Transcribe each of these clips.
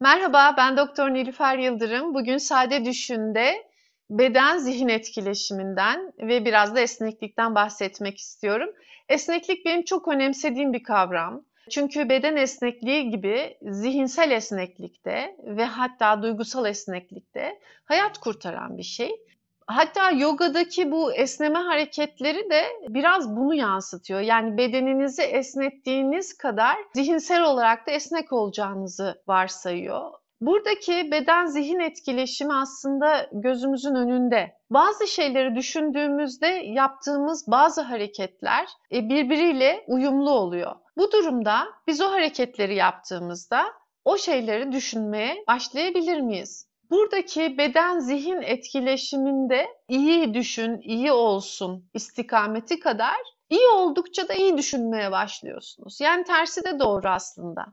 Merhaba, ben Doktor Nilüfer Yıldırım. Bugün Sade Düşün'de beden zihin etkileşiminden ve biraz da esneklikten bahsetmek istiyorum. Esneklik benim çok önemsediğim bir kavram. Çünkü beden esnekliği gibi zihinsel esneklikte ve hatta duygusal esneklikte hayat kurtaran bir şey. Hatta yogadaki bu esneme hareketleri de biraz bunu yansıtıyor. Yani bedeninizi esnettiğiniz kadar zihinsel olarak da esnek olacağınızı varsayıyor. Buradaki beden zihin etkileşimi aslında gözümüzün önünde. Bazı şeyleri düşündüğümüzde yaptığımız bazı hareketler e, birbiriyle uyumlu oluyor. Bu durumda biz o hareketleri yaptığımızda o şeyleri düşünmeye başlayabilir miyiz? Buradaki beden zihin etkileşiminde iyi düşün, iyi olsun istikameti kadar iyi oldukça da iyi düşünmeye başlıyorsunuz. Yani tersi de doğru aslında.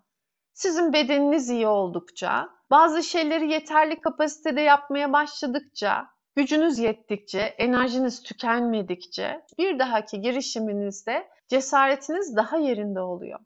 Sizin bedeniniz iyi oldukça, bazı şeyleri yeterli kapasitede yapmaya başladıkça, gücünüz yettikçe, enerjiniz tükenmedikçe bir dahaki girişiminizde cesaretiniz daha yerinde oluyor.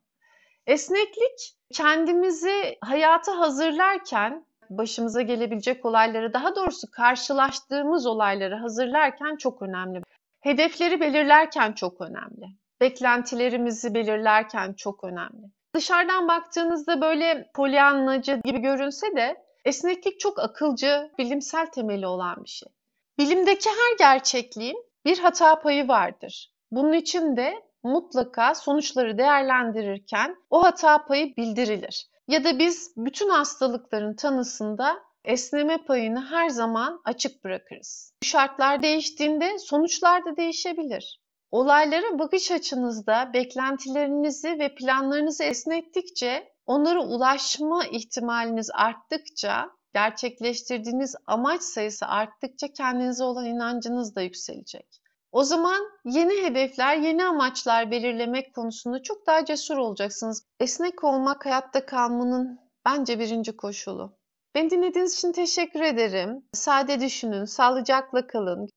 Esneklik kendimizi hayata hazırlarken başımıza gelebilecek olayları, daha doğrusu karşılaştığımız olayları hazırlarken çok önemli. Hedefleri belirlerken çok önemli. Beklentilerimizi belirlerken çok önemli. Dışarıdan baktığınızda böyle polyanlacı gibi görünse de esneklik çok akılcı, bilimsel temeli olan bir şey. Bilimdeki her gerçekliğin bir hata payı vardır. Bunun için de mutlaka sonuçları değerlendirirken o hata payı bildirilir. Ya da biz bütün hastalıkların tanısında esneme payını her zaman açık bırakırız. Şartlar değiştiğinde sonuçlar da değişebilir. Olaylara bakış açınızda beklentilerinizi ve planlarınızı esnettikçe, onlara ulaşma ihtimaliniz arttıkça, gerçekleştirdiğiniz amaç sayısı arttıkça kendinize olan inancınız da yükselecek. O zaman yeni hedefler, yeni amaçlar belirlemek konusunda çok daha cesur olacaksınız. Esnek olmak hayatta kalmanın bence birinci koşulu. Beni dinlediğiniz için teşekkür ederim. Sade düşünün, sağlıcakla kalın.